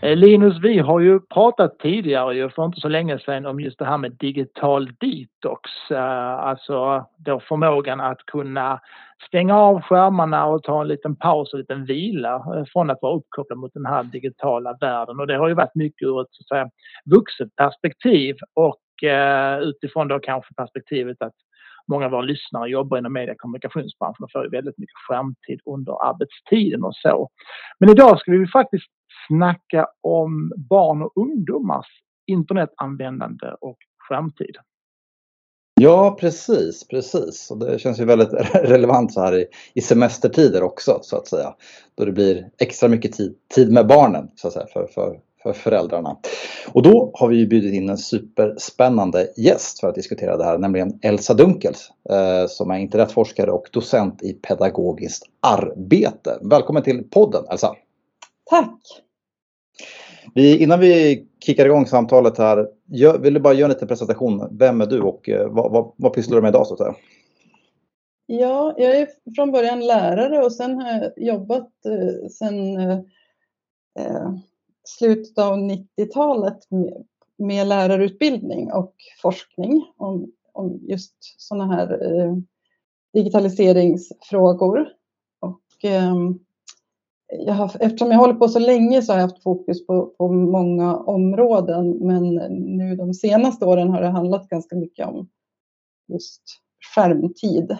Eh, Linus, vi har ju pratat tidigare ju för inte så länge sedan om just det här med digital detox. Eh, alltså då förmågan att kunna stänga av skärmarna och ta en liten paus och en liten vila eh, från att vara uppkopplad mot den här digitala världen. Och det har ju varit mycket ur ett så att säga, vuxet perspektiv och utifrån då kanske perspektivet att många av våra lyssnare jobbar inom media och kommunikationsbranschen och får ju väldigt mycket skärmtid under arbetstiden och så. Men idag ska vi faktiskt snacka om barn och ungdomars internetanvändande och skärmtid. Ja, precis, precis. Och det känns ju väldigt relevant så här i, i semestertider också så att säga. Då det blir extra mycket tid, tid med barnen så att säga för, för, för föräldrarna. Och då har vi bjudit in en superspännande gäst för att diskutera det här, nämligen Elsa Dunkels eh, som är internetforskare och docent i pedagogiskt arbete. Välkommen till podden Elsa! Tack! Vi, innan vi kickar igång samtalet här, gör, vill du bara göra en liten presentation. Vem är du och eh, vad, vad, vad pysslar du med idag så att säga? Ja, jag är från början lärare och sen har jag jobbat eh, sen eh, eh slutet av 90-talet med, med, lärarutbildning och forskning om, om just sådana här eh, digitaliseringsfrågor. Och, eh, jag har, eftersom jag håller på så länge så har jag haft fokus på, på många områden men nu de senaste åren har det handlat ganska mycket om just skärmtid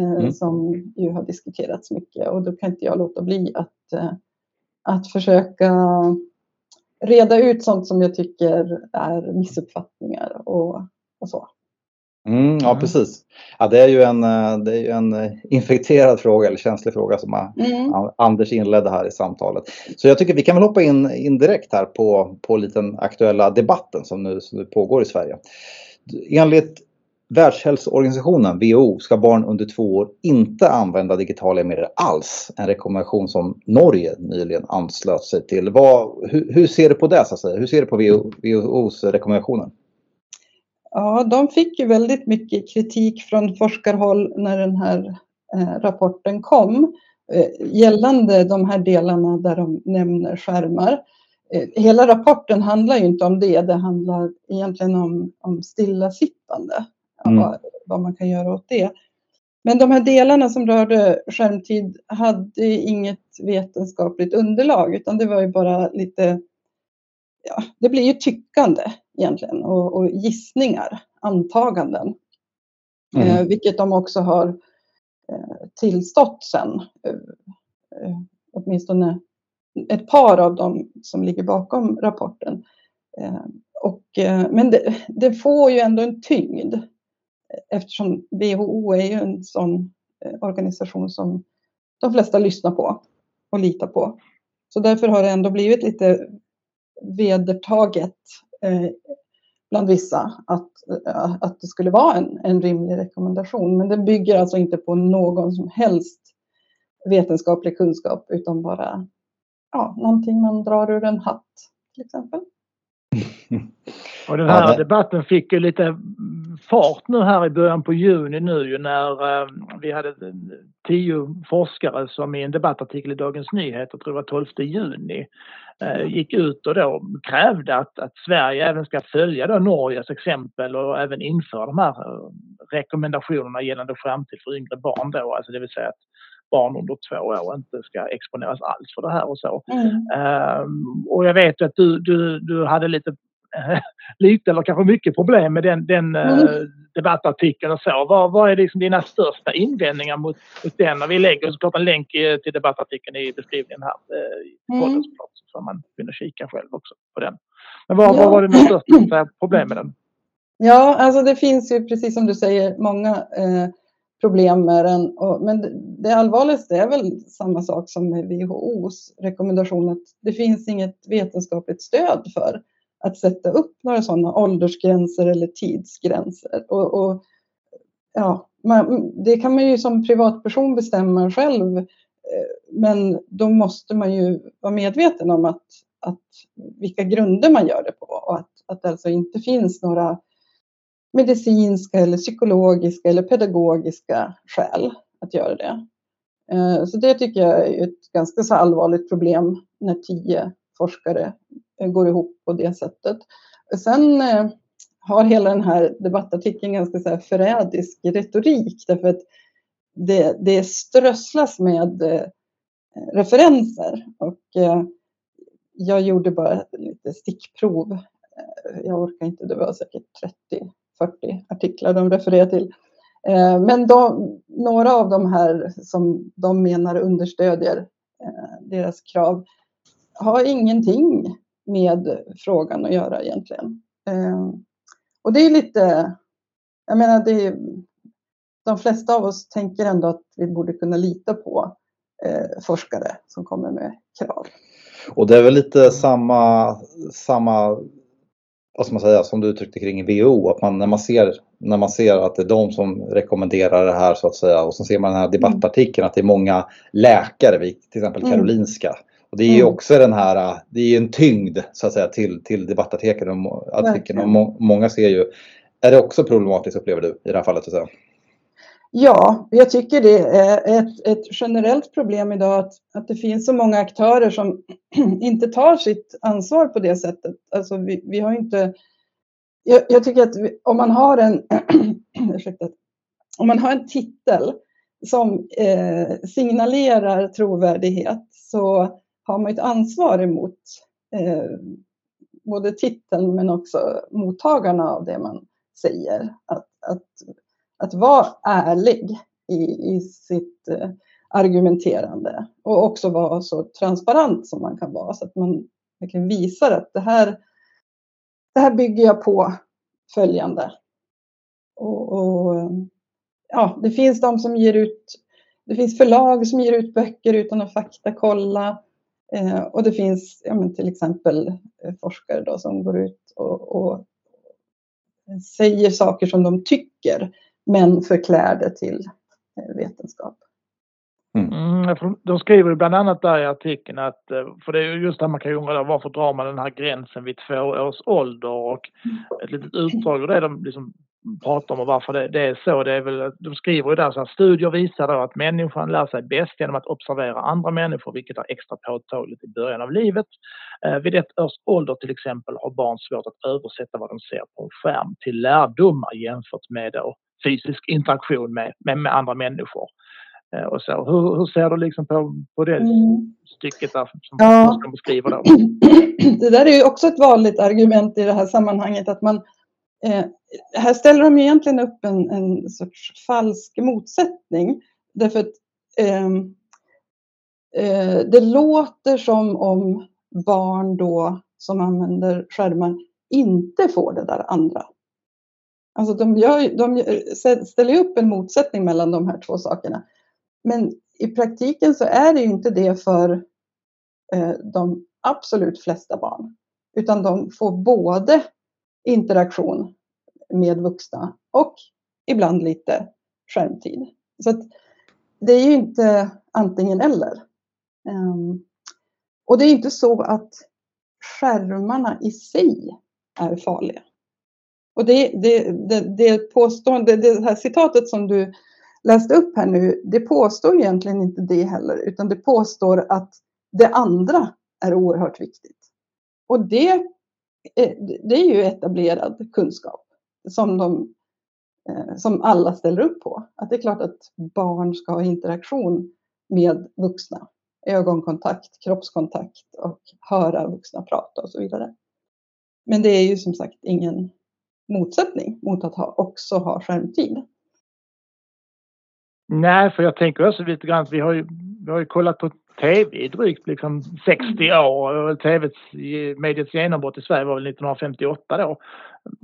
eh, mm. som ju har diskuterats mycket och då kan inte jag låta bli att, eh, att försöka reda ut sånt som jag tycker är missuppfattningar och, och så. Mm, ja, precis. Ja, det är ju en, eh, det är en eh, infekterad fråga eller känslig fråga som mm. Anders inledde här i samtalet. Så jag tycker vi kan väl hoppa in, in direkt här på, på liten aktuella debatten som nu, som nu pågår i Sverige. Enligt Världshälsoorganisationen, WHO, ska barn under två år inte använda digitala medier alls. En rekommendation som Norge nyligen anslöt sig till. Vad, hur, hur, ser du på det? Så att säga? Hur ser du på WHO, WHOs rekommendationer? Ja, de fick ju väldigt mycket kritik från forskarhåll när den här eh, rapporten kom eh, gällande de här delarna där de nämner skärmar. Eh, hela rapporten handlar ju inte om det, det handlar egentligen om, om stillasittande, mm. vad, vad man kan göra åt det. Men de här delarna som rörde skärmtid hade inget vetenskapligt underlag utan det var ju bara lite, ja, det blir ju tyckande egentligen och, och gissningar, antaganden. Mm. Eh, vilket de också har eh, tillstått sen. Eh, eh, åtminstone ett par av dem som ligger bakom rapporten. Eh, och, eh, men det, det, får ju ändå en tyngd eftersom WHO är ju en sån organisation som de flesta lyssnar på och litar på. Så därför har det ändå blivit lite vedertaget eh, bland vissa att, eh, att det skulle vara en, en rimlig rekommendation. Men den bygger alltså inte på någon som helst vetenskaplig kunskap utan bara ja, någonting man drar ur en hatt till exempel. Och den här ja, debatten fick ju lite fart nu här i början på juni nu när eh, vi hade tio forskare som i en debattartikel i Dagens Nyheter, tror jag var 12 juni, eh, gick ut och då krävde att, att Sverige även ska följa då Norges exempel och även införa de här eh, rekommendationerna gällande framtid för yngre barn då, alltså det vill säga att barn under två år inte ska exponeras alls för det här och så. Mm. Um, och jag vet att du, du, du hade lite lite eller kanske mycket problem med den, den eh, mm. debattartikeln och så. Vad, vad är liksom dina största invändningar mot, mot den? Vi lägger såklart en länk till debattartikeln i beskrivningen här uh, i podden såklart, så man kunna kika själv också på den. Men vad, ja. vad var dina största problem med den? Ja, alltså det finns ju precis som du säger många eh, problem med den. Och, men det, det allvarligaste är väl samma sak som med WHOs rekommendation att det finns inget vetenskapligt stöd för att sätta upp några sådana åldersgränser eller tidsgränser. Och, och ja, man, det kan man ju som privatperson bestämma själv, eh, men då måste man ju vara medveten om att, att vilka grunder man gör det på och att, att det alltså inte finns några medicinska eller psykologiska eller pedagogiska skäl att göra det. Eh, så det tycker jag är ett ganska så allvarligt problem när tio forskare eh, går ihop på det sättet. Sen eh, har hela den här debattartikeln ganska så här förrädisk retorik därför att det, det strösslas med eh, referenser och jag gjorde bara lite stickprov. Jag orkar inte, det var säkert 30-40 artiklar de refererar till. Men de, några av de här som de menar understödjer deras krav har ingenting med frågan att göra egentligen. Eh, och det är lite, jag menar det är, de flesta av oss tänker ändå att vi borde kunna lita på forskare som kommer med krav. Och det är väl lite samma, samma vad ska man säga, som du uttryckte kring WHO, att man, när, man ser, när man ser att det är de som rekommenderar det här så att säga och så ser man den här debattartikeln att det är många läkare, till exempel mm. Karolinska. Och det är ju mm. också den här, det är en tyngd så att säga till, till debattartikeln. Artikeln. Och må, många ser ju, är det också problematiskt upplever du i det här fallet? Så att säga? Ja, jag tycker det är ett, ett generellt problem idag att, att det finns så många aktörer som inte tar sitt ansvar på det sättet. Alltså vi, vi har inte... Jag, jag tycker att vi, om man har en... ursäkta, om man har en titel som eh, signalerar trovärdighet så har man ett ansvar emot eh, både titeln men också mottagarna av det man säger. Att, att att vara ärlig i, i sitt eh, argumenterande och också vara så transparent som man kan vara så att man verkligen visar att det här, det här bygger jag på följande. Och, och, ja, det finns de som ger ut, det finns förlag som ger ut böcker utan att faktakolla. Eh, och det finns ja, men till exempel eh, forskare då som går ut och, och säger saker som de tycker men förklär det till eh, vetenskap. Mm. Mm, de skriver bland annat där i artikeln att, eh, för det är just det man kan undra varför drar man den här gränsen vid två års ålder och ett litet utdrag ur det de liksom pratar om och varför det, det, är så. Det är väl, de skriver ju där så här, studier visar då att människan lär sig bäst genom att observera andra människor, vilket är extra påtagligt i början av livet. Eh, vid ett års ålder till exempel har barn svårt att översätta vad de ser på en skärm till lärdomar jämfört med då fysisk interaktion med, med, med andra människor. Eh, och så. Hur, hur, ser du liksom på, på det mm. stycket där som ja. ska beskriva då? Det där är ju också ett vanligt argument i det här sammanhanget att man eh, här ställer de egentligen upp en, en sorts falsk motsättning. Därför att eh, eh, det låter som om barn då som använder skärmar inte får det där andra. Alltså de, gör, de ställer upp en motsättning mellan de här två sakerna. Men i praktiken så är det ju inte det för eh, de absolut flesta barn. Utan de får både interaktion med vuxna och ibland lite skärmtid. Så att det är ju inte antingen eller. Um, och det är inte så att skärmarna i sig är farliga. Och det, det, det, det, påstående, det här citatet som du läste upp här nu, det påstår egentligen inte det heller, utan det påstår att det andra är oerhört viktigt. Och det, Eh, det är ju etablerad kunskap som, de, eh, som alla ställer upp på. Att det är klart att barn ska ha interaktion med vuxna. Ögonkontakt, kroppskontakt och höra vuxna prata och så vidare. Men det är ju som sagt ingen motsättning mot att ha, också ha skärmtid. Nej, för jag tänker också lite grann, vi har ju, vi har ju kollat på tv i drygt liksom 60 år. TVs, mediets genombrott i Sverige var väl 1958 då.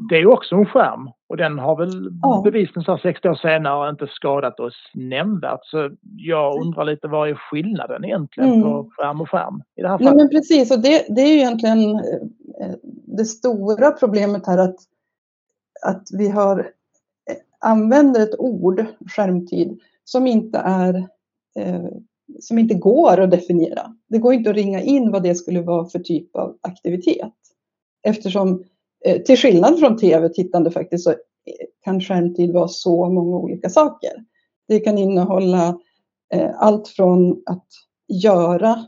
Det är ju också en skärm och den har väl ja. bevisligen 60 år senare inte skadat oss nämnvärt. Så jag undrar lite vad är skillnaden egentligen mm. på skärm och skärm i det här fallet? Nej, men precis, och det, det är ju egentligen eh, det stora problemet här att att vi har, eh, använder ett ord, skärmtid, som inte är eh, som inte går att definiera. Det går inte att ringa in vad det skulle vara för typ av aktivitet. Eftersom eh, till skillnad från tv-tittande faktiskt så eh, kan skärmtid vara så många olika saker. Det kan innehålla eh, allt från att göra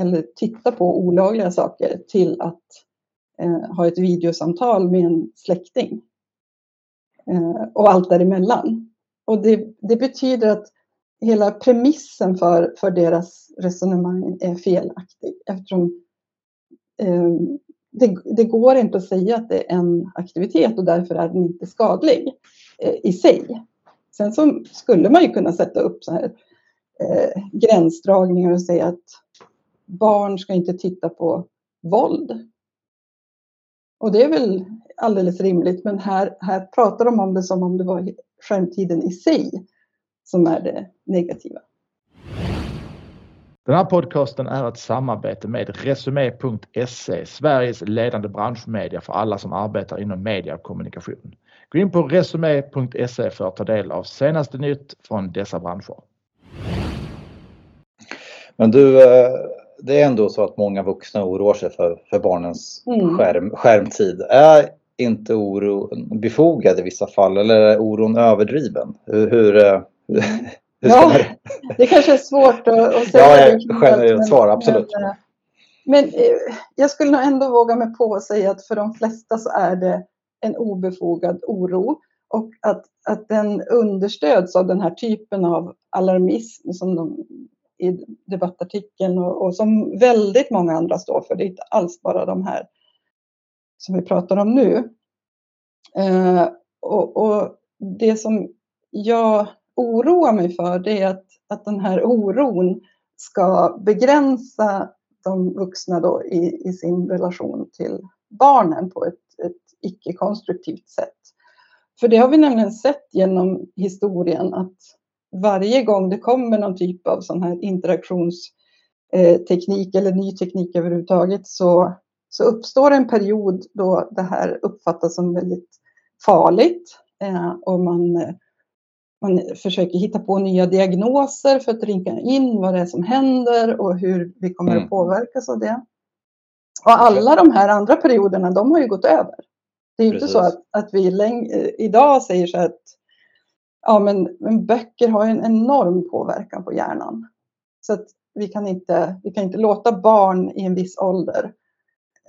eller titta på olagliga saker till att ha ett videosamtal med en släkting. Och allt däremellan. Och det, det betyder att hela premissen för, för deras resonemang är felaktig eftersom eh, det, det, går inte att säga att det är en aktivitet och därför är den inte skadlig eh, i sig. Sen så skulle man ju kunna sätta upp så här eh, gränsdragningar och säga att barn ska inte titta på våld. Och det är väl alldeles rimligt, men här, här pratar de om det som om det var skärmtiden i sig som är det negativa. Den här podcasten är ett samarbete med Resumé.se, Sveriges ledande branschmedia för alla som arbetar inom media och kommunikation. Gå in på Resumé.se för att ta del av senaste nytt från dessa branscher. Men du, eh, det är ändå så att många vuxna oroar sig för, för barnens mm. skärm, skärmtid. Är inte oron befogad i vissa fall eller är oron överdriven? Hur, hur, eh, ja, det kanske är svårt att, att säga. Ja, generellt svar, absolut. Men, eh, men eh, jag skulle nog ändå våga mig på att säga att för de flesta så är det en obefogad oro och att, att den understöds av den här typen av alarmism som de i debattartikeln och, och, som väldigt många andra står för. Det är inte alls bara de här som vi pratar om nu. Eh, och, och, det som jag oroar mig för det är att, att den här oron ska begränsa de vuxna då i, i sin relation till barnen på ett, ett icke-konstruktivt sätt. För det har vi nämligen sett genom historien att varje gång det kommer någon typ av sån här interaktionsteknik eh, eller ny teknik överhuvudtaget så, så uppstår en period då det här uppfattas som väldigt farligt eh, och man eh, man försöker hitta på nya diagnoser för att ringa in vad det är som händer och hur vi kommer mm. att påverkas av det. Och alla de här andra perioderna, de har ju gått över. Det är ju inte så att, att vi idag säger så att ja, men, men böcker har en enorm påverkan på hjärnan. Så att vi kan inte, vi kan inte låta barn i en viss ålder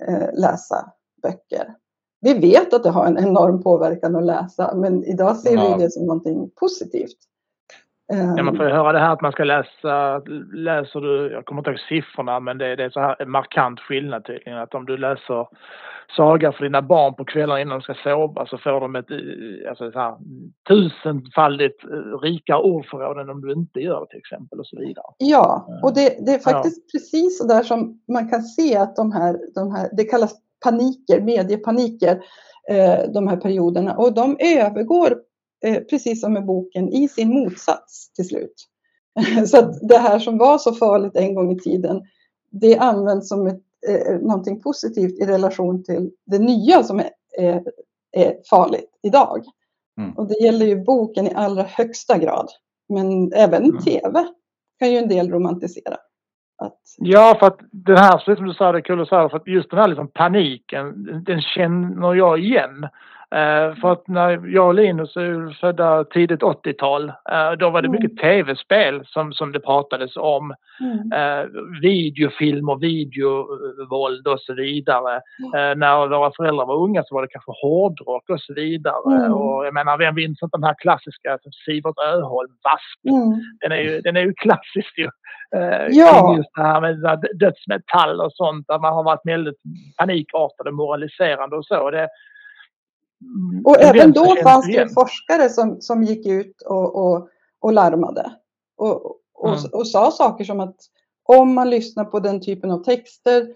eh, läsa böcker vi vet att det har en enorm påverkan att läsa, men idag ser ja. vi det som någonting positivt. Ja, man får ju höra det här att man ska läsa, läser du, jag kommer inte ihåg siffrorna, men det, det är så här en markant skillnad tydligen. Att om du läser saga för dina barn på kvällarna innan de ska sova så får de ett alltså så här, tusenfaldigt rikare ordförråd än om du inte gör det till exempel och så vidare. Ja, och det, det är faktiskt ja. precis så där som man kan se att de här, de här, det kallas paniker, mediepaniker, eh, de här perioderna. Och de övergår, eh, precis som med boken, i sin motsats till slut. Så att det här som var så farligt en gång i tiden, det används som ett, eh, någonting positivt i relation till det nya som är, är, är farligt idag. Mm. Och det gäller ju boken i allra högsta grad. Men även mm. tv kan ju en del romantisera. Att... Ja, för att den här, som du sa, det är kul att säga, för att just den här liksom paniken, den känner jag igen. Uh, för att när jag och Linus är födda tidigt 80-tal, uh, eh, då var det mm. mycket tv-spel som, som det pratades om. Mm. Videofilm och videovåld och så vidare. Mm. när våra föräldrar var unga så var det kanske hårdrock och så vidare. Mm. Och jag menar, vem minns inte den här klassiska Sivert Öholm, Wasp? Mm. Den, är ju, den är ju klassisk ju. ja. just det här med dödsmetall och sånt där man har varit väldigt panikartade, moraliserande och så. Det. Och även då fanns det forskare som, som gick ut och, och, och larmade. Och, och, mm. och, sa saker som att om man lyssnar på den typen av texter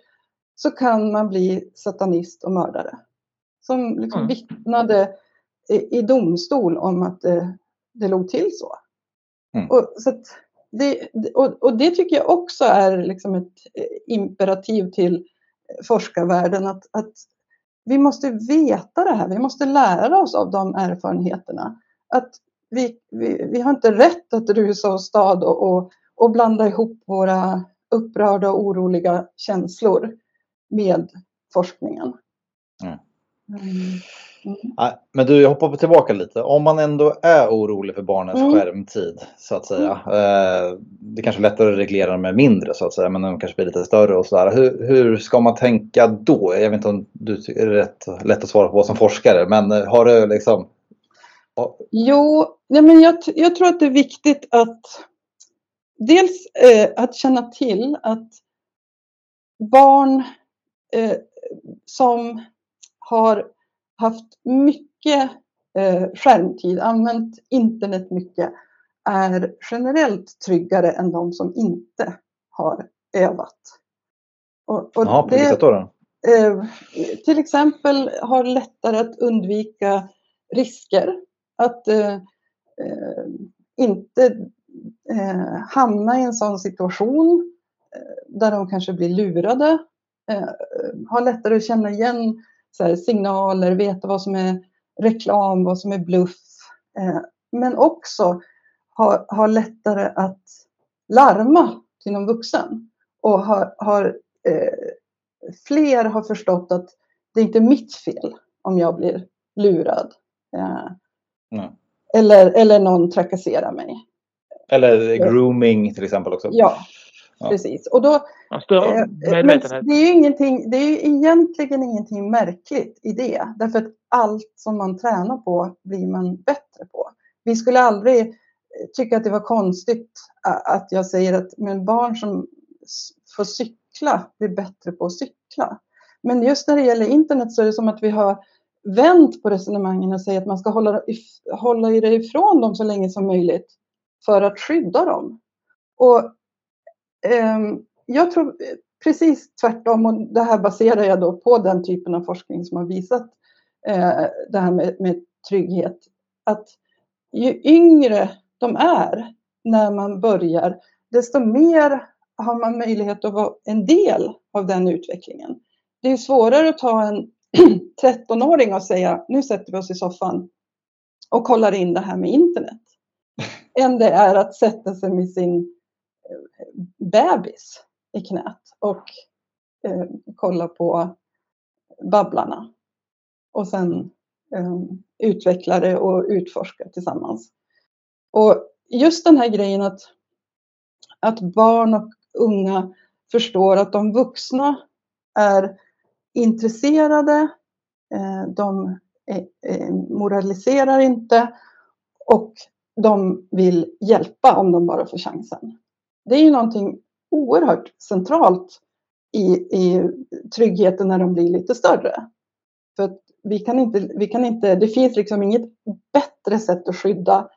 så kan man bli satanist och mördare. Som liksom mm. vittnade i, i, domstol om att det, det låg till så. Mm. Och, så det, och, och, det tycker jag också är liksom ett imperativ till forskarvärlden att, att vi måste veta det här, vi måste lära oss av de erfarenheterna. Att vi, vi, vi har inte rätt att rusa åstad och, och, och blanda ihop våra upprörda och oroliga känslor med forskningen. Mm. Mm. Men du, jag hoppar tillbaka lite. Om man ändå är orolig för barnens mm. skärmtid så att säga. Eh, det är kanske är lättare att reglera med mindre så att säga, men de kanske blir lite större och sådär. Hur, hur ska man tänka då? Jag vet inte om du är rätt lätt att svara på som forskare, men eh, har du liksom? Jo, nej men jag, jag tror att det är viktigt att dels eh, att känna till att barn eh, som har haft mycket eh, skärmtid, använt internet mycket, är generellt tryggare än de som inte har övat. Och, och ja, på det, vilket då? Eh, till exempel har lättare att undvika risker. Att eh, eh inte eh, hamna i en sån situation eh, där de kanske blir lurade. Har lättare att känna igen här, signaler, veta vad som är reklam, vad som är bluff. Eh, men också har, har lättare att larma till någon vuxen. Och har, har eh, fler har förstått att det är inte mitt fel om jag blir lurad. Eh, eller, eller någon trakasserar mig. Eller grooming till exempel också. Ja, Ja. Precis. Och då, eh, men det är ju ingenting, det är egentligen ingenting märkligt i det. Därför att allt som man tränar på blir man bättre på. Vi skulle aldrig eh, tycka att det var konstigt att jag säger att men barn som får cykla blir bättre på att cykla. Men just när det gäller internet så är det som att vi har vänt på resonemangen och säger att man ska hålla, hålla det ifrån dem så länge som möjligt för att skydda dem. Och jag tror precis tvärtom och det här baserar jag då på den typen av forskning som har visat eh, det här med, med trygghet. Att ju yngre de är när man börjar, desto mer har man möjlighet att vara en del av den utvecklingen. Det är svårare att ta en 13-åring och säga nu sätter vi oss i soffan och kollar in det här med internet. Än det är att sätta sig med sin bebis i knät och eh, kolla på Babblarna. Och sen eh, utveckla det och utforska tillsammans. Och just den här grejen att, att barn och unga förstår att de vuxna är intresserade, eh, de eh, eh, moraliserar inte och de vill hjälpa om de bara får chansen det är ju någonting oerhört centralt i, i tryggheten när de blir lite större. För vi kan inte, vi kan inte, det finns liksom inget bättre sätt att skydda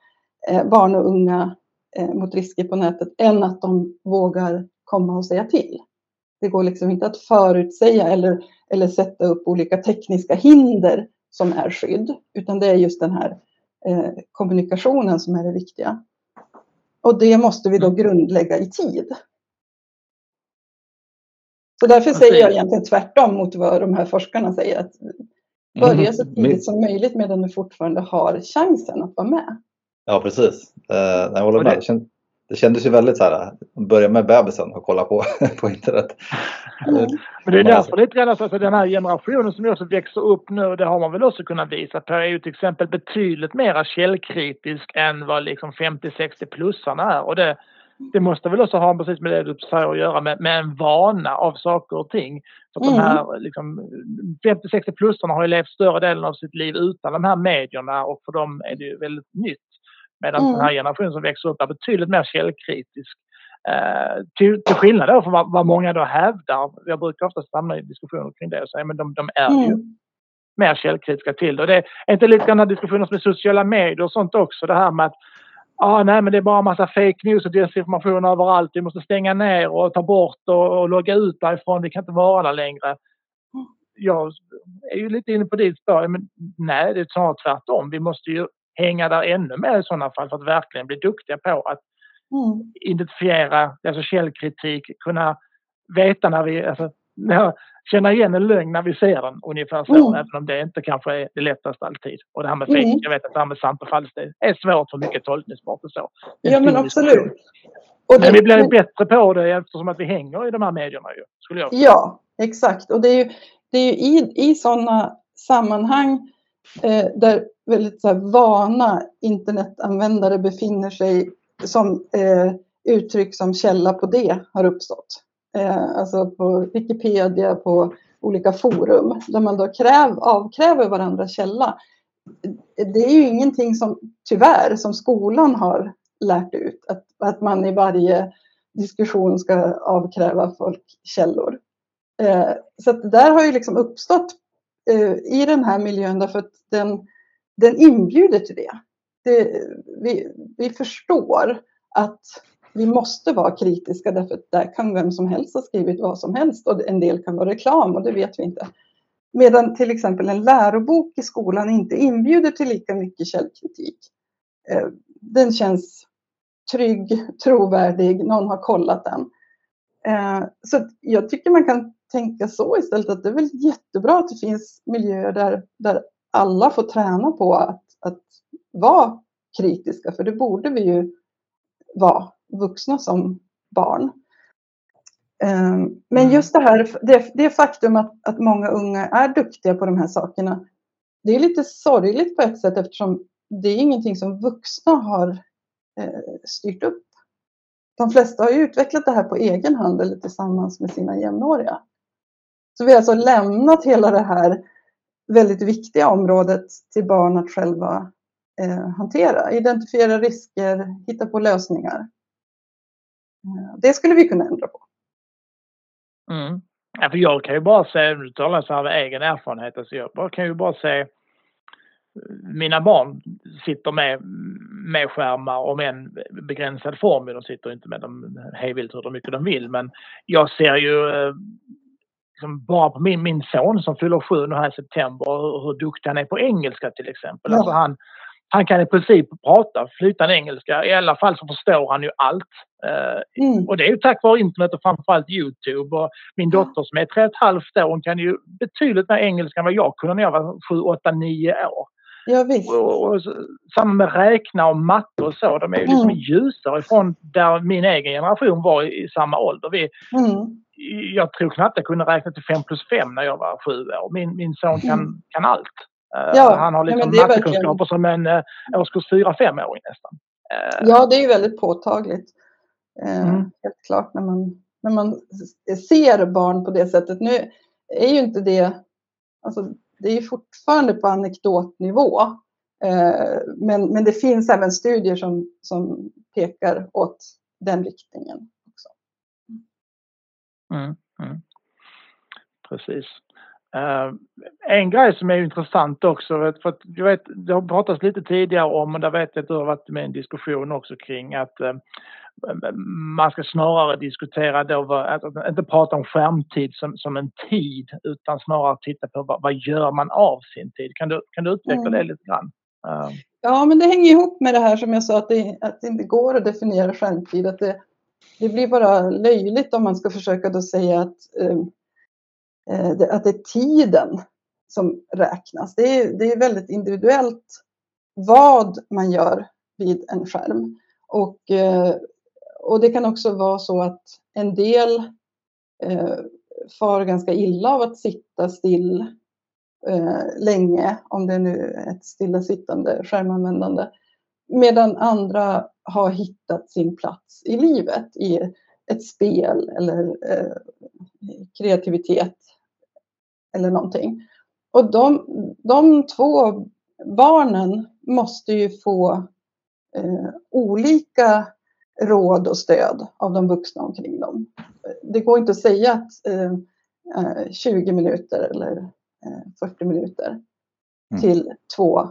eh, barn och unga eh, mot risker på nätet än att de vågar komma och säga till. Det går liksom inte att förutsäga eller, eller sätta upp olika tekniska hinder som är skydd, utan det är just den här eh, kommunikationen som är det viktiga. Och det måste vi då mm. grundlägga i tid. Så därför säger jag egentligen tvärtom mot vad de här forskarna säger. Att börja mm. så tidigt som möjligt medan du fortfarande har chansen att vara med. Ja precis. Uh, jag håller med det kändes ju väldigt så här, börja med bebisen och kolla på, på internet. Mm. Men det är därför lite grann alltså den här generationen som också växer upp nu, det har man väl också kunnat visa på, är ju till exempel betydligt mer källkritisk än vad liksom 50-60 plussarna är. Och det, det måste väl också ha precis med det du säger att göra med, med en vana av saker och ting. Mm. de här liksom, 50-60 plussarna har ju levt större delen av sitt liv utan de här medierna och för dem är det ju väldigt nytt. Medan mm. den här generationen som växer upp är betydligt mer källkritisk. Eh, till, till skillnad då från vad, vad, många då hävdar. Jag brukar ofta hamna i diskussioner kring det och säga men de, de är mm. ju mer källkritiska till det. Och det är inte lite grann diskussioner med sociala medier och sånt också. Det här med att ah, nej, men det är bara massa fake news och desinformation överallt. Vi måste stänga ner och ta bort och, och logga ut därifrån. Vi kan inte vara där längre. Jag är ju lite inne på ditt spår. Men nej, det är snarare tvärtom. Vi måste ju hänga där ännu mer i sådana fall för att verkligen bli duktiga på att mm. identifiera, alltså källkritik, kunna veta när vi, alltså, känna igen en lögn när vi ser den ungefär så, mm. även om det inte kanske är det lättaste alltid. Och det här med fake, mm. jag vet att det här med sant och falskt är svårt för mycket tolkningsbart och så. Ja men absolut. Och men vi blir bättre på det eftersom att vi hänger i de här medierna ju, skulle jag säga. Ja, exakt. Och det är ju, det är ju i, i sådana sammanhang eh, där väldigt så här, vana internetanvändare befinner sig som eh, uttryck som källa på det har uppstått. Eh, alltså på Wikipedia, på olika forum där man då kräv, avkräver varandra källa. Det är ju ingenting som tyvärr som skolan har lärt ut att, att man i varje diskussion ska avkräva folk källor. Eh, så det där har ju liksom uppstått eh, i den här miljön därför att den, den inbjuder till det. det vi, vi förstår att vi måste vara kritiska därför att där kan vem som helst ha skrivit vad som helst och en del kan vara reklam och det vet vi inte. Medan till exempel en lärobok i skolan inte inbjuder till lika mycket källkritik. Eh, den känns trygg, trovärdig, någon har kollat den. Eh, så jag tycker man kan tänka så istället att det är väl jättebra att det finns miljöer där, där alla får träna på att, att vara kritiska, för det borde vi ju vara vuxna som barn. Ehm, men mm. just det här, det, det faktum att, att många unga är duktiga på de här sakerna, det är lite sorgligt på ett sätt eftersom det är ingenting som vuxna har eh, styrt upp. De flesta har ju utvecklat det här på egen hand eller tillsammans med sina jämnåriga. Så vi har alltså lämnat hela det här väldigt viktiga området till barn att själva eh, hantera. Identifiera risker, hitta på lösningar. Eh, det skulle vi kunna ändra på. Mm. Ja, för jag kan ju bara se, nu talar jag av egen erfarenhet, alltså jag kan ju bara se eh, mina barn sitter med, med skärmar om en begränsad form. De sitter inte med dem hejvilt hur mycket de vill men jag ser ju eh, liksom bara på min, min son som fyller sju nu här i september hur, hur duktig han är på engelska till exempel. Ja. Alltså han, han kan i princip prata flytande engelska. I alla fall så förstår han ju allt. Eh, mm. Och det är ju tack vare internet och framförallt Youtube. Och min dotter som är tre och ett halvt år, hon kan ju betydligt mer engelska än vad jag kunde när jag var sju, åtta, nio år. Ja, visst. Och, och, samma med räkna och matte och så. De är ju liksom mm. ljusare ifrån där min egen generation var i, i samma ålder. Vi, mm. Jag tror knappt jag kunde räkna till 5 plus 5 när jag var sju år. Min, min son kan, mm. kan allt. Eh, ja, han har liksom ja, mattekunskaper som en uh, årskurs 4-5-åring nästan. Uh, ja, det är ju väldigt påtagligt. Uh, mm. Helt klart när man, när man ser barn på det sättet. Nu är ju inte det, alltså, det är ju fortfarande på anekdotnivå. Men, men det finns även studier som, som pekar åt den riktningen. Mm, mm. Precis. Uh, en grej som är intressant också, för att jag vet, det har pratats lite tidigare om, och där vet jag att du har varit med i en diskussion också kring att uh, man ska snarare diskutera då, att inte prata om skärmtid som, som en tid utan snarare titta på vad, vad gör man av sin tid? Kan du, kan du utveckla mm. det lite grann? Uh. Ja, men det hänger ihop med det här som jag sa att det, att det inte går att definiera skärmtid. Att det, det blir bara löjligt om man ska försöka då säga att Eh, eh att det är tiden som räknas. Det är, det är väldigt individuellt vad man gör vid en skärm. Och, eh, och det kan också vara så att en del eh, far ganska illa av att sitta still eh, länge, om det nu är ett stillasittande skärmanvändande. Medan andra har hittat sin plats i livet i ett spel eller kreativitet eller någonting. Och de, de två barnen måste ju få eh, olika råd och stöd av de vuxna omkring dem. Det går inte att säga att eh, 20 eh, minuter eller eh, 40 minuter mm. till två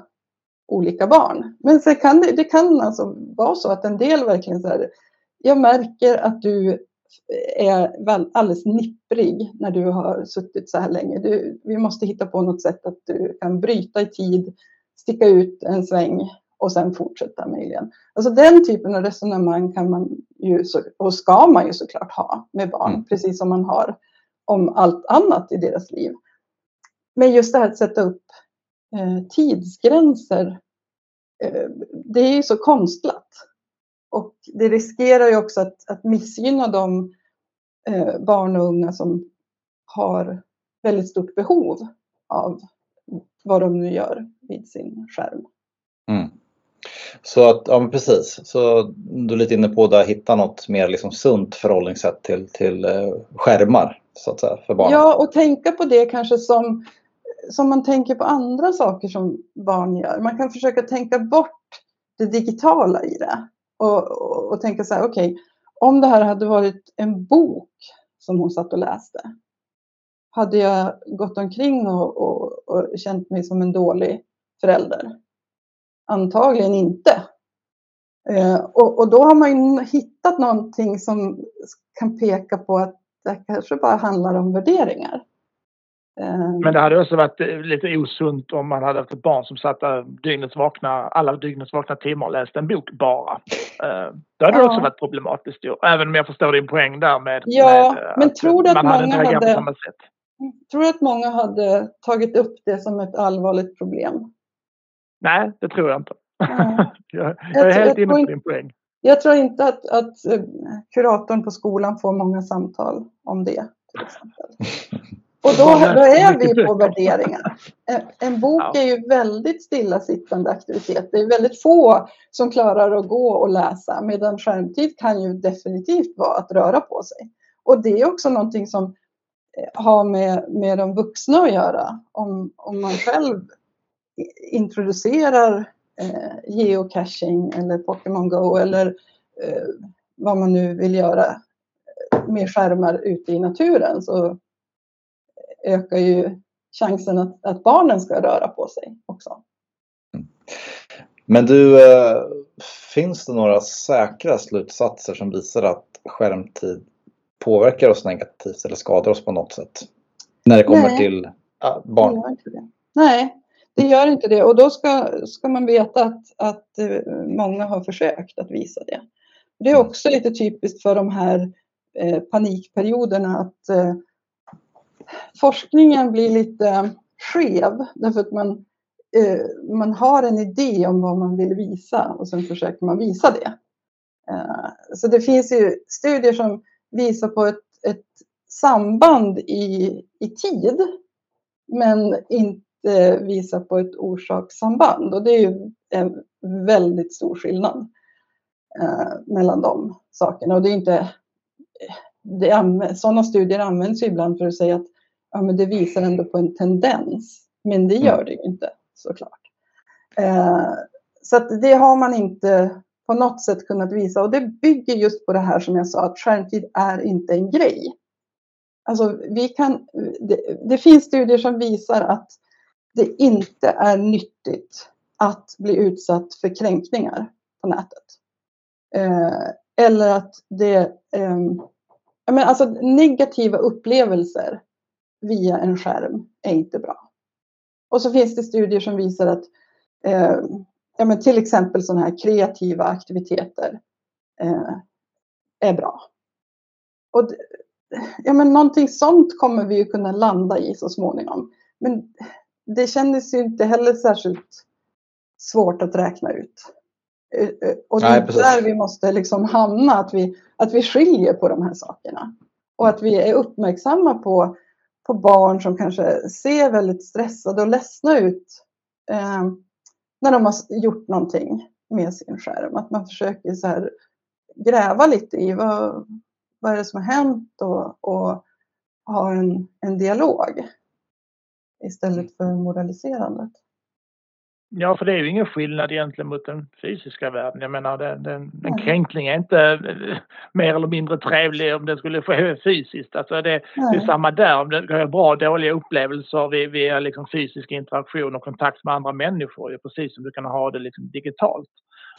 olika barn. Men sen kan det, det kan alltså vara så att en del verkligen så här, jag märker att du är alldeles nipprig när du har suttit så här länge. Du, vi måste hitta på något sätt att du kan bryta i tid, sticka ut en sväng och sen fortsätta möjligen. Alltså den typen av resonemang kan man ju, och ska man ju såklart ha med barn, mm. precis som man har om allt annat i deras liv. Men just det här att sätta upp tidsgränser, eh, det är ju så konstlat. Och det riskerar ju också att, att missgynna de eh, barn och unga som har väldigt stort behov av vad de nu gör vid sin skärm. Mm. Så att, ja precis, så du är lite inne på att hitta något mer liksom sunt förhållningssätt till, till eh, skärmar så att säga för barn. Ja, och tänka på det kanske som, som man tänker på andra saker som barn gör. Man kan försöka tänka bort det digitala i det och, och, och tänka så här, okej, okay, om det här hade varit en bok som hon satt och läste, hade jag gått omkring och, och, och känt mig som en dålig förälder? Antagligen inte. Eh, och, och, då har man hittat någonting som kan peka på att det kanske bara handlar om värderingar. Eh, Men det hade också varit eh, lite osunt om man hade haft ett barn som satt dygnets vakna, alla dygnets vakna timmar och läste en bok bara. Eh, det hade ja. också varit problematiskt ju. Även om jag förstår din poäng där med, ja, med men tror du att många hade, på samma sätt. Tror du att många hade tagit upp det som ett allvarligt problem? Nej, det tror jag inte. Ja. jag, jag, är helt inne på din poäng. Jag tror inte att, att kuratorn på skolan får många samtal om det. Till exempel. Och då, då är vi på värderingar. En bok ja. är ju väldigt stillasittande aktivitet. Det är väldigt få som klarar att gå och läsa medan skärmtid kan ju definitivt vara att röra på sig. Och det är också någonting som eh, har med, med de vuxna att göra. Om, om man själv introducerar eh, geocaching eller Pokémon Go eller eh, vad man nu vill göra med skärmar ute i naturen så ökar ju chansen att, att barnen ska röra på sig också. Men du, eh, finns det några säkra slutsatser som visar att skärmtid påverkar oss negativt eller skadar oss på något sätt? När det kommer Nej. till barn? Det Nej, det gör inte det. Och då ska, ska man veta att, att eh, många har försökt att visa det. Det är mm. också lite typiskt för de här eh, panikperioderna att eh, forskningen blir lite skev därför att man, eh, man har en idé om vad man vill visa och sen försöker man visa det. Eh, så det finns ju studier som visar på ett, ett samband i, i tid men inte visar på ett orsakssamband och det är ju en väldigt stor skillnad eh, mellan de sakerna och det är inte eh, det, sådana studier används ibland för att säga att ja, men det visar ändå på en tendens. Men det gör det ju inte såklart. Eh, så det har man inte på något sätt kunnat visa och det bygger just på det här som jag sa att skärmtid är inte en grej. Alltså vi kan, det, det finns studier som visar att det inte är nyttigt att bli utsatt för kränkningar på nätet. Eh, eller att det, eh, men alltså negativa upplevelser via en skärm är inte bra. Och så finns det studier som visar att eh, ja, men till exempel sådana här kreativa aktiviteter eh, är bra. Och ja, men någonting sånt kommer vi ju kunna landa i så småningom. Men det kändes ju inte heller särskilt svårt att räkna ut. Eh, eh, och det är Nej, där vi måste liksom hamna, att vi, att vi skiljer på de här sakerna. Och att vi är uppmärksamma på på barn som kanske ser väldigt stressade och ledsna ut eh, när de har gjort någonting med sin skärm. Att man försöker så här gräva lite i vad, vad är det som har hänt och, och ha en, en dialog istället för moraliserandet. Ja, för det är ju ingen skillnad egentligen mot den fysiska världen. Jag menar, den, den, en kränkning är inte eh, mer eller mindre trevlig om det skulle ske fysiskt. Alltså det, det är samma där, om det är bra och dåliga upplevelser via, via liksom fysisk interaktion och kontakt med andra människor, precis som du kan ha det liksom digitalt.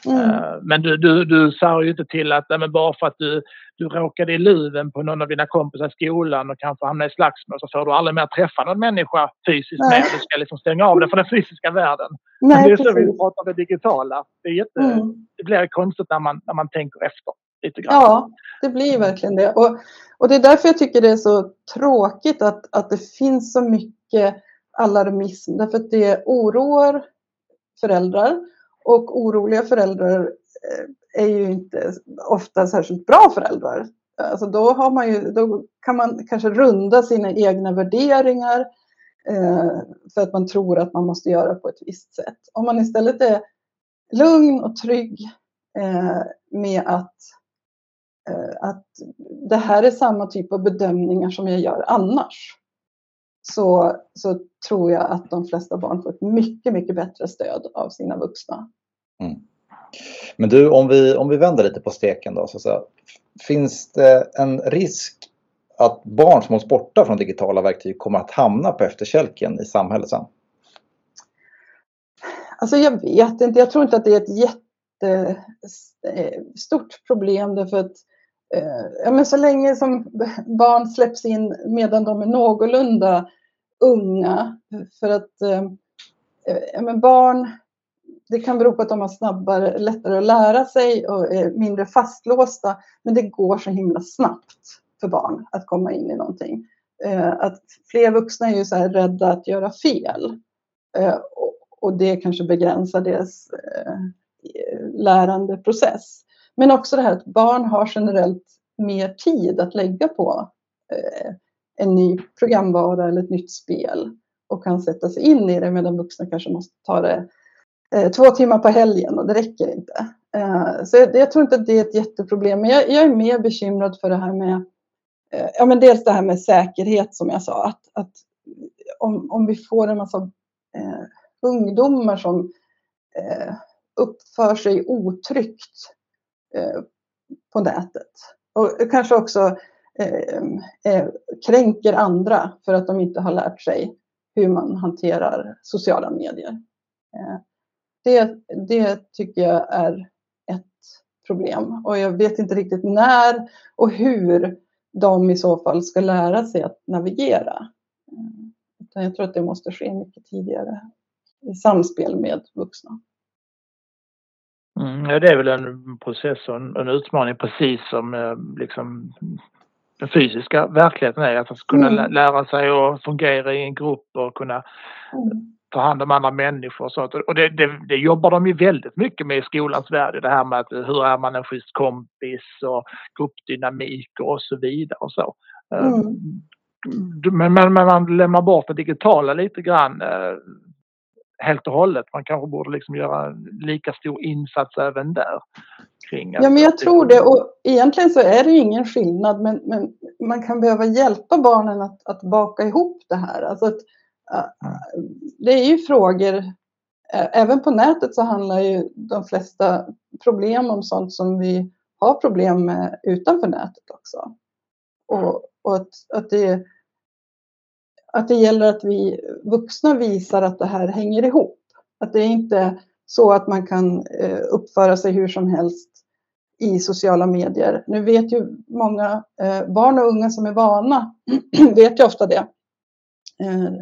Mm. Eh, men du, du, du sa ju inte till att men bara för att du, du råkade i luven på någon av dina kompisar i skolan och kanske hamnade i slagsmål så får du aldrig mer träffa någon människa fysiskt mer. Du ska liksom stänga av det från den fysiska världen. Nej, men det är så vi pratar om det digitala. Det, är jätte, mm. det blir konstigt när man, när man tänker efter. Lite grann. Ja, det blir verkligen det. Och, och det är därför jag tycker det är så tråkigt att, att det finns så mycket alarmism. Därför att det oroar föräldrar och oroliga föräldrar eh, är ju inte ofta särskilt bra föräldrar. Alltså då, har man ju, då kan man kanske runda sina egna värderingar eh, för att man tror att man måste göra på ett visst sätt. Om man istället är lugn och trygg eh, med att, eh, att det här är samma typ av bedömningar som jag gör annars. Så, så tror jag att de flesta barn får ett mycket, mycket bättre stöd av sina vuxna. Mm. Men du, om vi, om vi vänder lite på steken då. Så, så, finns det en risk att barn som hålls borta från digitala verktyg kommer att hamna på efterkälken i samhället sen? Alltså jag vet inte, jag tror inte att det är ett jättestort problem därför att eh, Eh, ja, men så länge som barn släpps in medan de är någorlunda unga för att eh, eh, ja, men barn det kan bero på att de har snabbare, lättare att lära sig och är mindre fastlåsta. Men det går så himla snabbt för barn att komma in i någonting. Att fler vuxna är ju så här rädda att göra fel. Och det kanske begränsar deras lärandeprocess. Men också det här att barn har generellt mer tid att lägga på eh, en ny programvara eller ett nytt spel och kan sätta sig in i det medan vuxna kanske måste ta det eh, två timmar på helgen och det räcker inte. Eh, så jag, jag, tror inte att det är ett jätteproblem. Men jag, jag är mer bekymrad för det här med, eh, ja men dels det här med säkerhet som jag sa. Att, att om, om vi får en massa eh, ungdomar som eh, uppför sig otryggt Eh, på nätet. Och kanske också eh, eh, kränker andra för att de inte har lärt sig hur man hanterar sociala medier det, det tycker jag är ett problem. Och jag vet inte riktigt när och hur de i så fall ska lära sig att navigera. Utan jag tror att det måste ske mycket tidigare i samspel med vuxna. Mm, ja, det är väl en process och en, en utmaning precis som eh, liksom, den fysiska verkligheten är. Att kunna mm. lära sig att fungera i en grupp och kunna mm ta hand om andra människor och sånt. Och det, det, det, jobbar de ju väldigt mycket med i skolans värld. Det här med att hur är man en schysst kompis och gruppdynamik och så vidare och så. Mm. Men, men, men, man lämnar bort det digitala lite grann eh, helt och hållet. Man kanske borde liksom göra lika stor insats även där. Kring ja, men jag tror det. Och egentligen så är det ingen skillnad, men, men man kan behöva hjälpa barnen att, att baka ihop det här. Alltså att, det är ju frågor, även på nätet så handlar ju de flesta problem om sånt som vi har problem med utanför nätet också. Och, och att, att, det, att det gäller att vi vuxna visar att det här hänger ihop. Att det är inte så att man kan eh, uppföra sig hur som helst i sociala medier. Nu vet ju många eh, barn och unga som är vana, vet ju ofta det. Eh,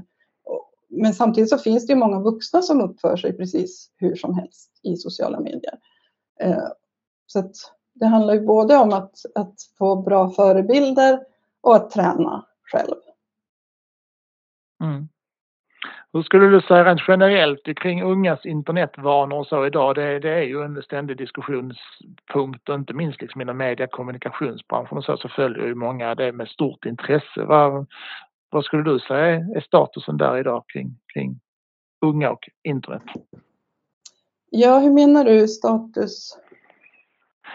men samtidigt så finns det ju många vuxna som uppför sig precis hur som helst i sociala medier. Så att det handlar ju både om att, att få bra förebilder och att träna själv. Mm. Hur skulle du säga rent generellt kring ungas internetvanor och så idag? Det, det är ju en ständig diskussionspunkt och inte minst liksom inom media kommunikationsbranschen och så, så följer ju många det med stort intresse. Vad, vad skulle du säga är statusen där idag kring, kring unga och internet? Ja, hur menar du status?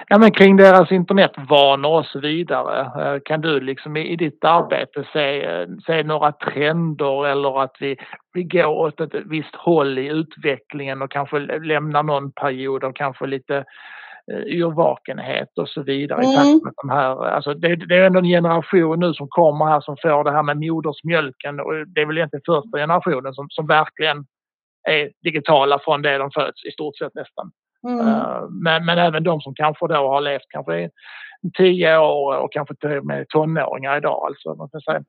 Ja, men kring deras internetvanor och så vidare. Eh, kan du liksom i, ditt arbete se, se några trender eller att vi, vi går åt ett visst håll i utvecklingen och kanske lämnar någon period av kanske lite Eh, yrvakenhet och så vidare mm. i takt med de här, alltså det, det, är ändå en generation nu som kommer här som får det här med modersmjölken och det är väl egentligen första generationen som, som verkligen är digitala från det de föds i stort sett nästan. Mm. Uh, men, men även de som kanske då har levt kanske i tio år och kanske till och med tonåringar idag. Alltså man kan säga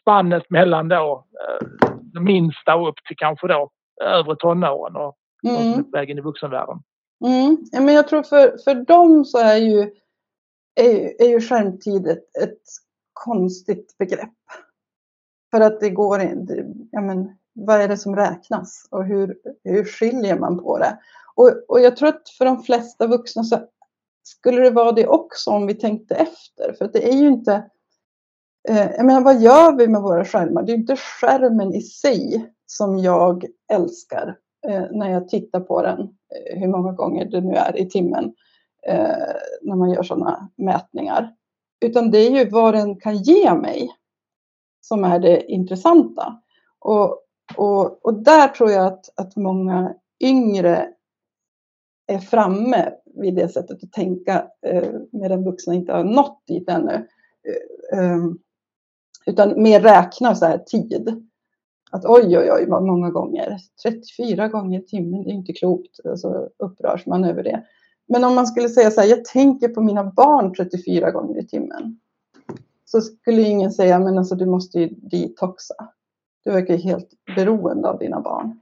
spannet mellan då uh, de minsta upp till kanske då övre tonåren och, mm. och vägen i vuxenvärlden. Mm. men jag tror för, för dem så är ju, är, är ju skärmtid ett, ett konstigt begrepp. För att det går inte, ja men vad är det som räknas och hur, hur skiljer man på det? Och, och jag tror att för de flesta vuxna så skulle det vara det också om vi tänkte efter. För att det är ju inte, eh, jag menar, vad gör vi med våra skärmar? Det är inte skärmen i sig som jag älskar eh, när jag tittar på den, eh, hur många gånger det nu är i timmen, eh, när man gör sådana mätningar. Utan det är ju vad den kan ge mig som är det intressanta. Och, och, och där tror jag att, att många yngre är framme vid det sättet att tänka eh, medan vuxna inte har nått dit ännu. Eh, ehm, utan mer räkna så här tid. Att oj, oj, oj, vad många gånger. 34 gånger i timmen, det är inte klokt. Så alltså, upprörs man över det. Men om man skulle säga så här, jag tänker på mina barn 34 gånger i timmen. Så skulle ingen säga, men alltså du måste ju detoxa. Du verkar ju helt beroende av dina barn.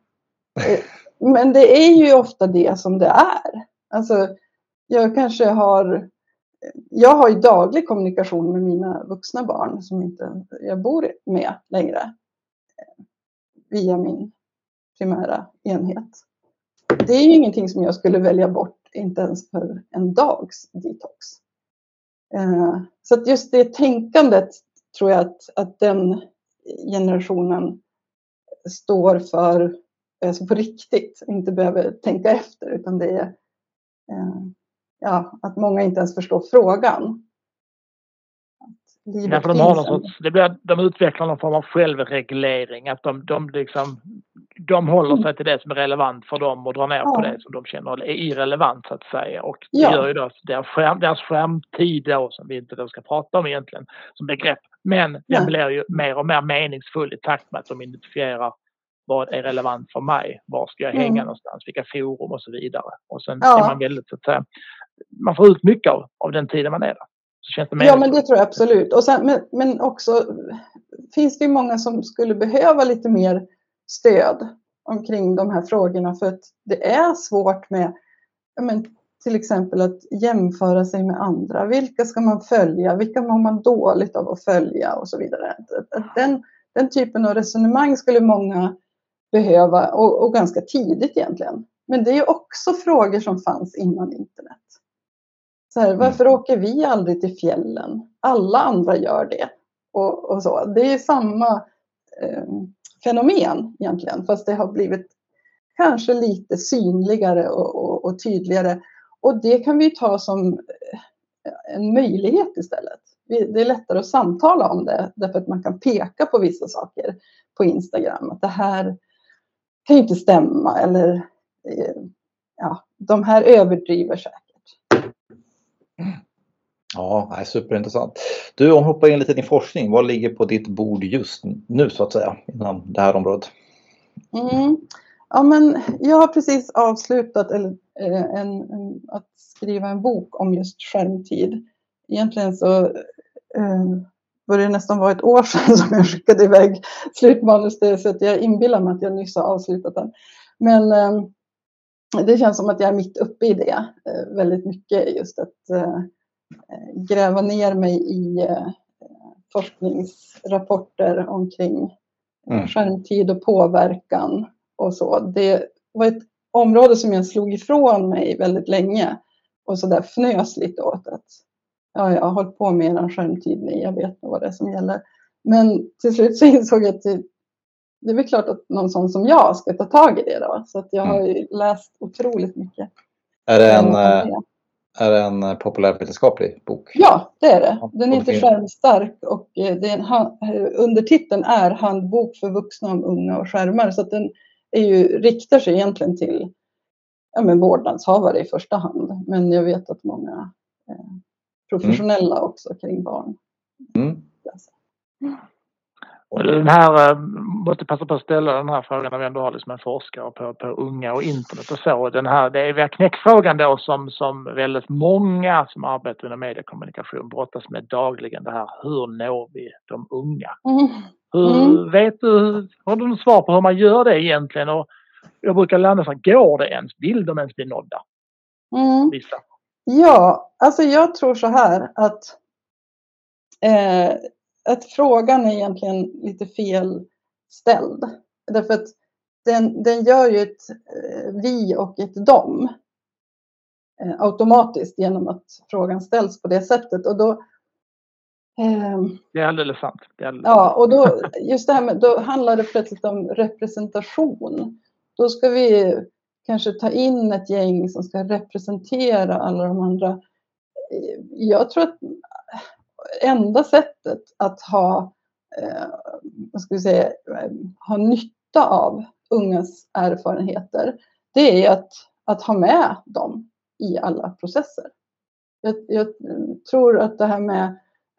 Eh, men det är ju ofta det som det är. Alltså, jag kanske har jag har ju daglig kommunikation med mina vuxna barn som inte jag bor med längre eh, via min primära enhet. Det är ju ingenting som jag skulle välja bort, inte ens för en dags detox. Eh, så att just det tänkandet tror jag att, att den generationen står för alltså på riktigt, inte behöver tänka efter utan det är eh, ja, att många inte ens förstår frågan. Ja, för de, har någon sorts, det blir, de utvecklar någon form av självreglering. Att de, de, liksom, de håller sig till det som är relevant för dem och drar ner ja. på det som de känner är irrelevant så att säga. Och det ja. gör ju då deras, skärm, deras skärmtid då, som vi inte då ska prata om egentligen som begrepp. Men den ja. blir ju mer och mer meningsfull i takt med att de identifierar vad är relevant för mig? Var ska jag hänga mm. någonstans? Vilka forum och så vidare. Och sen ja. är man väldigt, så att säga, man får ut mycket av, av den tiden man är där. ja, men det tror jag absolut. Och sen, men, men också finns det ju många som skulle behöva lite mer stöd omkring de här frågorna för att det är svårt med men, till exempel att jämföra sig med andra. Vilka ska man följa? Vilka mår man dåligt av att följa och så vidare. Den, den typen av resonemang skulle många behöva och, och ganska tidigt egentligen. Men det är också frågor som fanns innan internet. Så här, varför mm. åker vi aldrig till fjällen? Alla andra gör det. Och, och så. Det är samma eh, fenomen egentligen, fast det har blivit kanske lite synligare och, och, och, tydligare. Och det kan vi ta som eh, en möjlighet istället. Det är lättare att samtala om det därför att man kan peka på vissa saker på Instagram. Att det här kan ju inte stämma eller eh, ja, de här överdriver säkert. Ja, superintressant. Du, om vi hoppar in lite i din forskning, vad ligger på ditt bord just nu så att säga inom det här området? Mm. Ja, men jag har precis avslutat eller, eh, en, en, att skriva en bok om just skärmtid. Egentligen så eh, börjar det nästan vara ett år sedan som jag skickade iväg slutmanus till så att jag inbillar mig att jag nyss har avslutat den. Men eh, det känns som att jag är mitt uppe i det eh, väldigt mycket just att eh, gräva ner mig i forskningsrapporter omkring mm. skärmtid och påverkan och så. Det var ett område som jag slog ifrån mig väldigt länge och så där fnös lite åt att ja, jag har hållit på med en skärmtid nu, jag vet nog vad det är som gäller. Men till slut så insåg jag att det, det är väl klart att någon sån som jag ska ta tag i det då. Så att jag har ju mm. läst otroligt mycket. Är det en, eh, är det en populärvetenskaplig bok? Ja, det är det. Den är inte skärmstark och eh, det är en, undertiteln är Handbok för vuxna om unga och skärmar. Så att den är ju, riktar sig egentligen till ja, men vårdnadshavare i första hand. Men jag vet att många eh, professionella mm. också kring barn. Mm. Den här, eh, måste passa på att ställa den här frågan när vi ändå har liksom en forskare på, på unga och internet och så. Den här, det är knäckfrågan då som, som väldigt många som arbetar inom mediekommunikation brottas med dagligen. Det här, hur når vi de unga? Mm. Hur, mm. Vet du, har du något svar på hur man gör det egentligen? Och jag brukar landa så går det ens? Vill de ens bli nådda? Mm. Vissa. Ja, alltså jag tror så här att, eh, att frågan är egentligen lite fel ställd. Därför att den, den gör ju ett eh, vi och ett dom eh, automatiskt genom att frågan ställs på det sättet. Och då, Um, det är alldeles sant. Är alldeles ja, och då, just det här med, då handlar det plötsligt om representation. Då ska vi kanske ta in ett gäng som ska representera alla de andra. Jag tror att enda sättet att ha, eh, vad ska vi säga, ha nytta av ungas erfarenheter, det är att, att ha med dem i alla processer. Jag, jag tror att det här med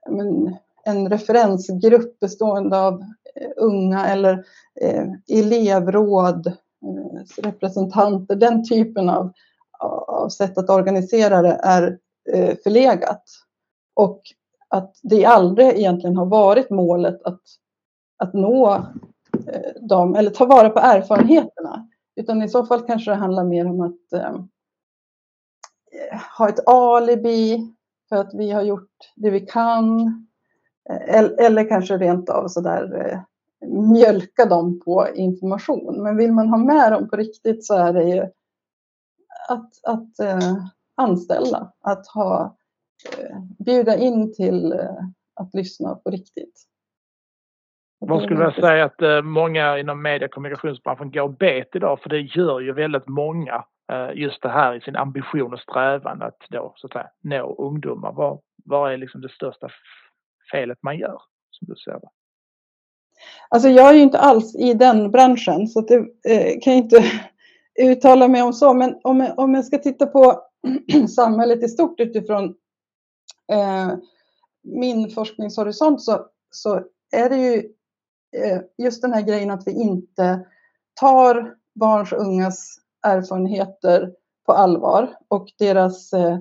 men, en referensgrupp bestående av eh, unga eller eh, elevråd, Eh, representanter, den typen av, av sätt att organisera det är eh, förlegat. Och att det aldrig egentligen har varit målet att, att nå eh, dem eller ta vara på erfarenheterna. Utan i så fall kanske det handlar mer om att eh, ha ett alibi för att vi har gjort det vi kan. Eller, eller kanske rent av sådär eh, mjölka dem på information. Men vill man ha med dem på riktigt så är det ju att, att eh, anställa, att ha, eh, bjuda in till eh, att lyssna på riktigt. Man skulle vilja säga att eh, många inom media och kommunikationsbranschen går bet idag för det gör ju väldigt många Eh, just det här i sin ambition och strävan att då så att säga nå ungdomar. Vad, vad är liksom det största felet man gör som du ser det? Alltså jag är ju inte alls i den branschen så det eh, kan jag inte uttala mig om så. Men om jag, om jag ska titta på samhället i stort utifrån eh, min forskningshorisont så, så är det ju eh, just den här grejen att vi inte tar barns och ungas erfarenheter på allvar och deras eh,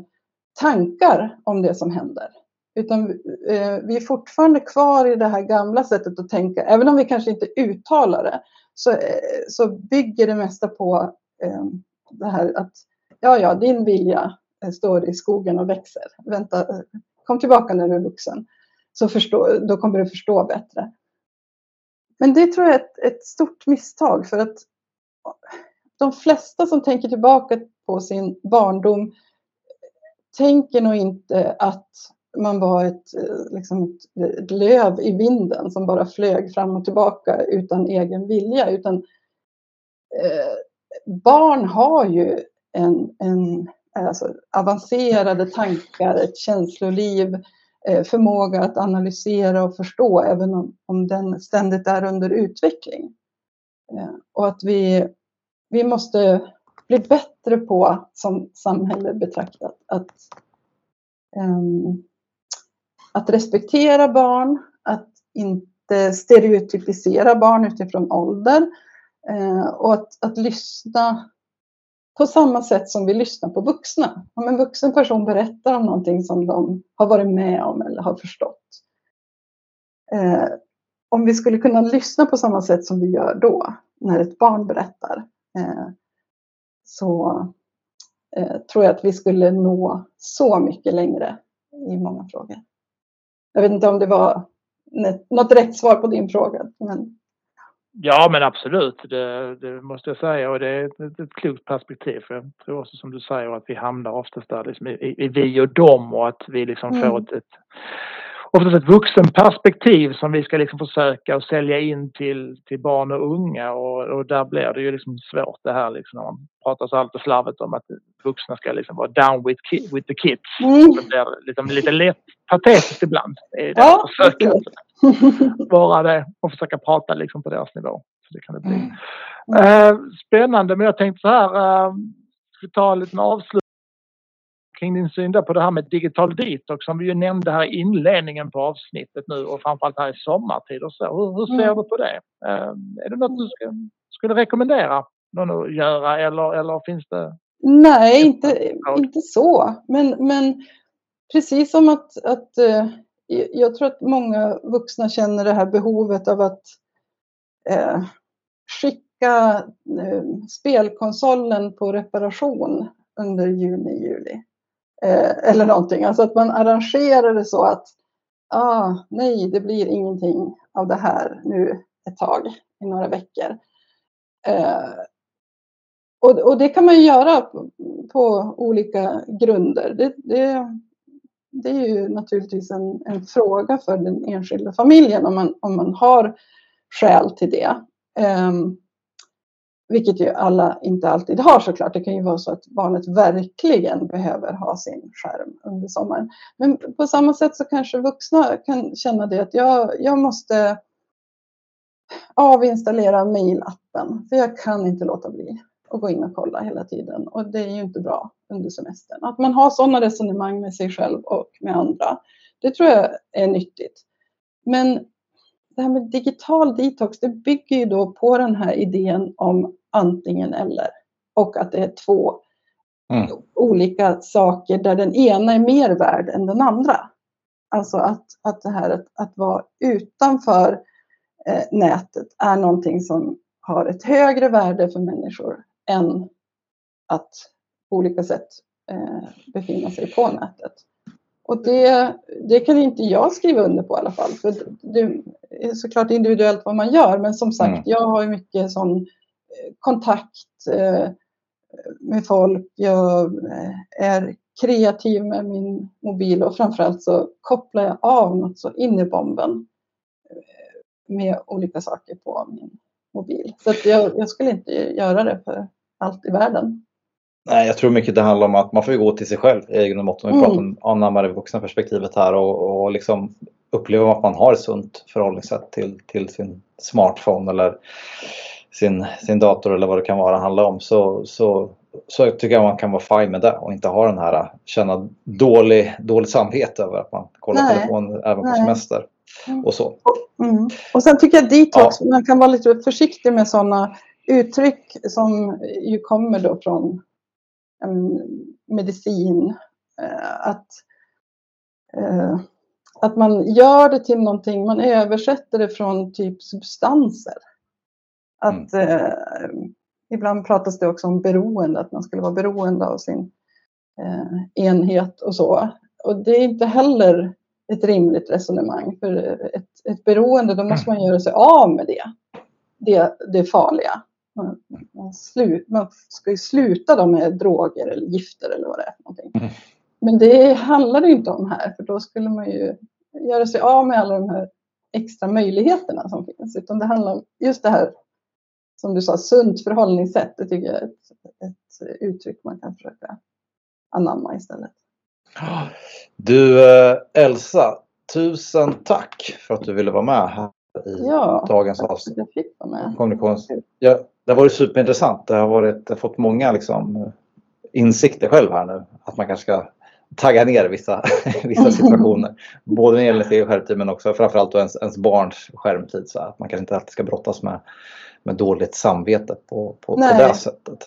tankar om det som händer. Utan eh, vi är fortfarande kvar i det här gamla sättet att tänka, även om vi kanske inte uttalar det, så, eh, så bygger det mesta på eh, det här att ja, ja, din vilja eh, står i skogen och växer. Vänta, kom tillbaka när du är vuxen, så förstå, då kommer du förstå bättre. Men det tror jag är ett, ett stort misstag för att de flesta som tänker tillbaka på sin barndom tänker nog inte att man var ett, eh, liksom ett, ett, löv i vinden som bara flög fram och tillbaka utan egen vilja. Utan, eh, barn har ju en, en alltså, avancerade tankar, ett känsloliv, eh, förmåga att analysera och förstå även om, om den ständigt är under utveckling. Eh, och att vi vi måste bli bättre på, som samhälle betraktat, att, um, att respektera barn, att inte stereotypisera barn utifrån ålder eh, och att, att lyssna på samma sätt som vi lyssnar på vuxna. Om en vuxen person berättar om någonting som de har varit med om eller har förstått. Eh, om vi skulle kunna lyssna på samma sätt som vi gör då, när ett barn berättar, Eh, så eh, tror jag att vi skulle nå så mycket längre i många frågor. Jag vet inte om det var något rätt svar på din fråga. Men... Ja men absolut, det, det, måste jag säga och det är ett, ett klokt perspektiv. För jag tror också som du säger att vi hamnar oftast där liksom i, i vi och dem och att vi liksom mm. får ett, ett oftast ett vuxenperspektiv som vi ska liksom försöka att sälja in till, till barn och unga och, och där blir det ju liksom svårt det här liksom när man pratar så alltid slarvigt om att vuxna ska liksom vara down with, ki with the kids. Mm. Det blir liksom lite lätt patetiskt ibland. Det ja, att försöka vara det och försöka prata liksom på deras nivå. Så det kan det bli. Mm. Uh, spännande men jag tänkte så här, uh, vi ta en liten avslutning kring din syn på det här med digital detox som vi ju nämnde här i inledningen på avsnittet nu och framförallt här i sommartid och så. Hur, hur ser mm. du på det? Uh, är det något du ska, skulle rekommendera någon att göra eller, eller finns det? Nej, inte, inte så. Men, men precis som att, att uh, jag tror att många vuxna känner det här behovet av att uh, skicka spelkonsolen på reparation under juni, juli. Eh, eller någonting. Alltså att man arrangerar det så att ah, nej, det blir ingenting av det här nu ett tag, i några veckor. Eh, och, och, det kan man ju göra på, på olika grunder. Det, det, det är ju naturligtvis en, en fråga för den enskilda familjen om man, om man har skäl till det. Um, vilket ju alla inte alltid har såklart. Det kan ju vara så att barnet verkligen behöver ha sin skärm under sommaren. Men på samma sätt så kanske vuxna kan känna det att jag, jag måste avinstallera mejlappen. för jag kan inte låta bli att gå in och kolla hela tiden och det är ju inte bra under semestern. Att man har sådana resonemang med sig själv och med andra, det tror jag är nyttigt. Men det här med digital detox, det bygger ju då på den här idén om antingen eller och att det är två mm. olika saker där den ena är mer värd än den andra. Alltså att, att det här att, att vara utanför eh, nätet är någonting som har ett högre värde för människor än att på olika sätt eh, befinna sig på nätet. Och det, det kan inte jag skriva under på i alla fall. För det är såklart individuellt vad man gör. Men som sagt, mm. jag har ju mycket sån eh, kontakt eh, med folk. Jag eh, är kreativ med min mobil och framförallt så kopplar jag av något så in i bomben med olika saker på min mobil. Så jag, jag skulle inte göra det för allt i världen. Nej, jag tror mycket det handlar om att man får gå till sig själv i grund och mått. Om vi mm. pratar om anammar det vuxna perspektivet här och, och liksom uppleva att man har ett sunt förhållningssätt till, till sin smartphone eller sin, sin dator eller vad det kan vara handla om. Så, så, så tycker jag man kan vara fine med det och inte ha den här känna dålig, dåligt samvete över att man kollar Nej. telefon även på semester. Mm. Och så. Mm. Och sen tycker jag detox, ja. man kan vara lite försiktig med sådana uttryck som ju kommer då från medicin. Eh, att, eh, att man gör det till någonting, man översätter det från typ substanser. Att mm. eh, ibland pratas det också om beroende, att man skulle vara beroende av sin eh, enhet och så. Och det är inte heller ett rimligt resonemang. För ett, ett beroende, då måste man göra sig av med det. Det, det farliga. Man, man, slu, man ska ju sluta då med droger eller gifter eller vad det är någonting. Mm. Men det handlar det inte om här, för då skulle man ju göra sig av med alla de här extra möjligheterna som finns. Utan det handlar om just det här, som du sa, sunt förhållningssätt. Det tycker jag är ett, ett uttryck man kan försöka anamma istället. Du eh, Elsa, tusen tack för att du ville vara med här i ja, dagens avsnitt. Jag fick vara med. Kommunikations... Ja, det har varit superintressant. Det har varit, har fått många liksom, insikter själv här nu. Att man kanske ska tagga ner vissa, vissa situationer. Både när det gäller sin skärmtid men också framförallt ens, ens barns skärmtid. Så att man kanske inte alltid ska brottas med, med dåligt samvete på, på, på det sättet.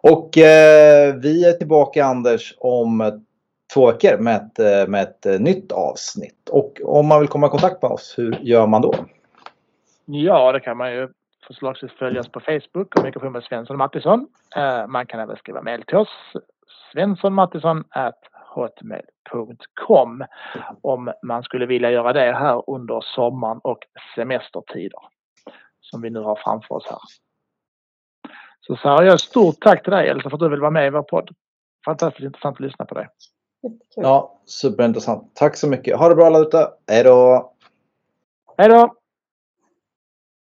Och eh, vi är tillbaka Anders om två veckor med ett, eh, med ett eh, nytt avsnitt. Och om man vill komma i kontakt med oss, hur gör man då? Ja, det kan man ju förslagsvis följa oss på Facebook, kommunikation med Svensson och Mattisson. Eh, man kan även skriva mejl till oss, svenssonmattisson.hotmail.com om man skulle vilja göra det här under sommaren och semestertider som vi nu har framför oss här. Så Sara, jag stort tack till dig Elsa för att du vill vara med i vår podd. Fantastiskt intressant att lyssna på dig. Ja, superintressant. Tack så mycket. Ha det bra alla ute. Hej då! Hej då!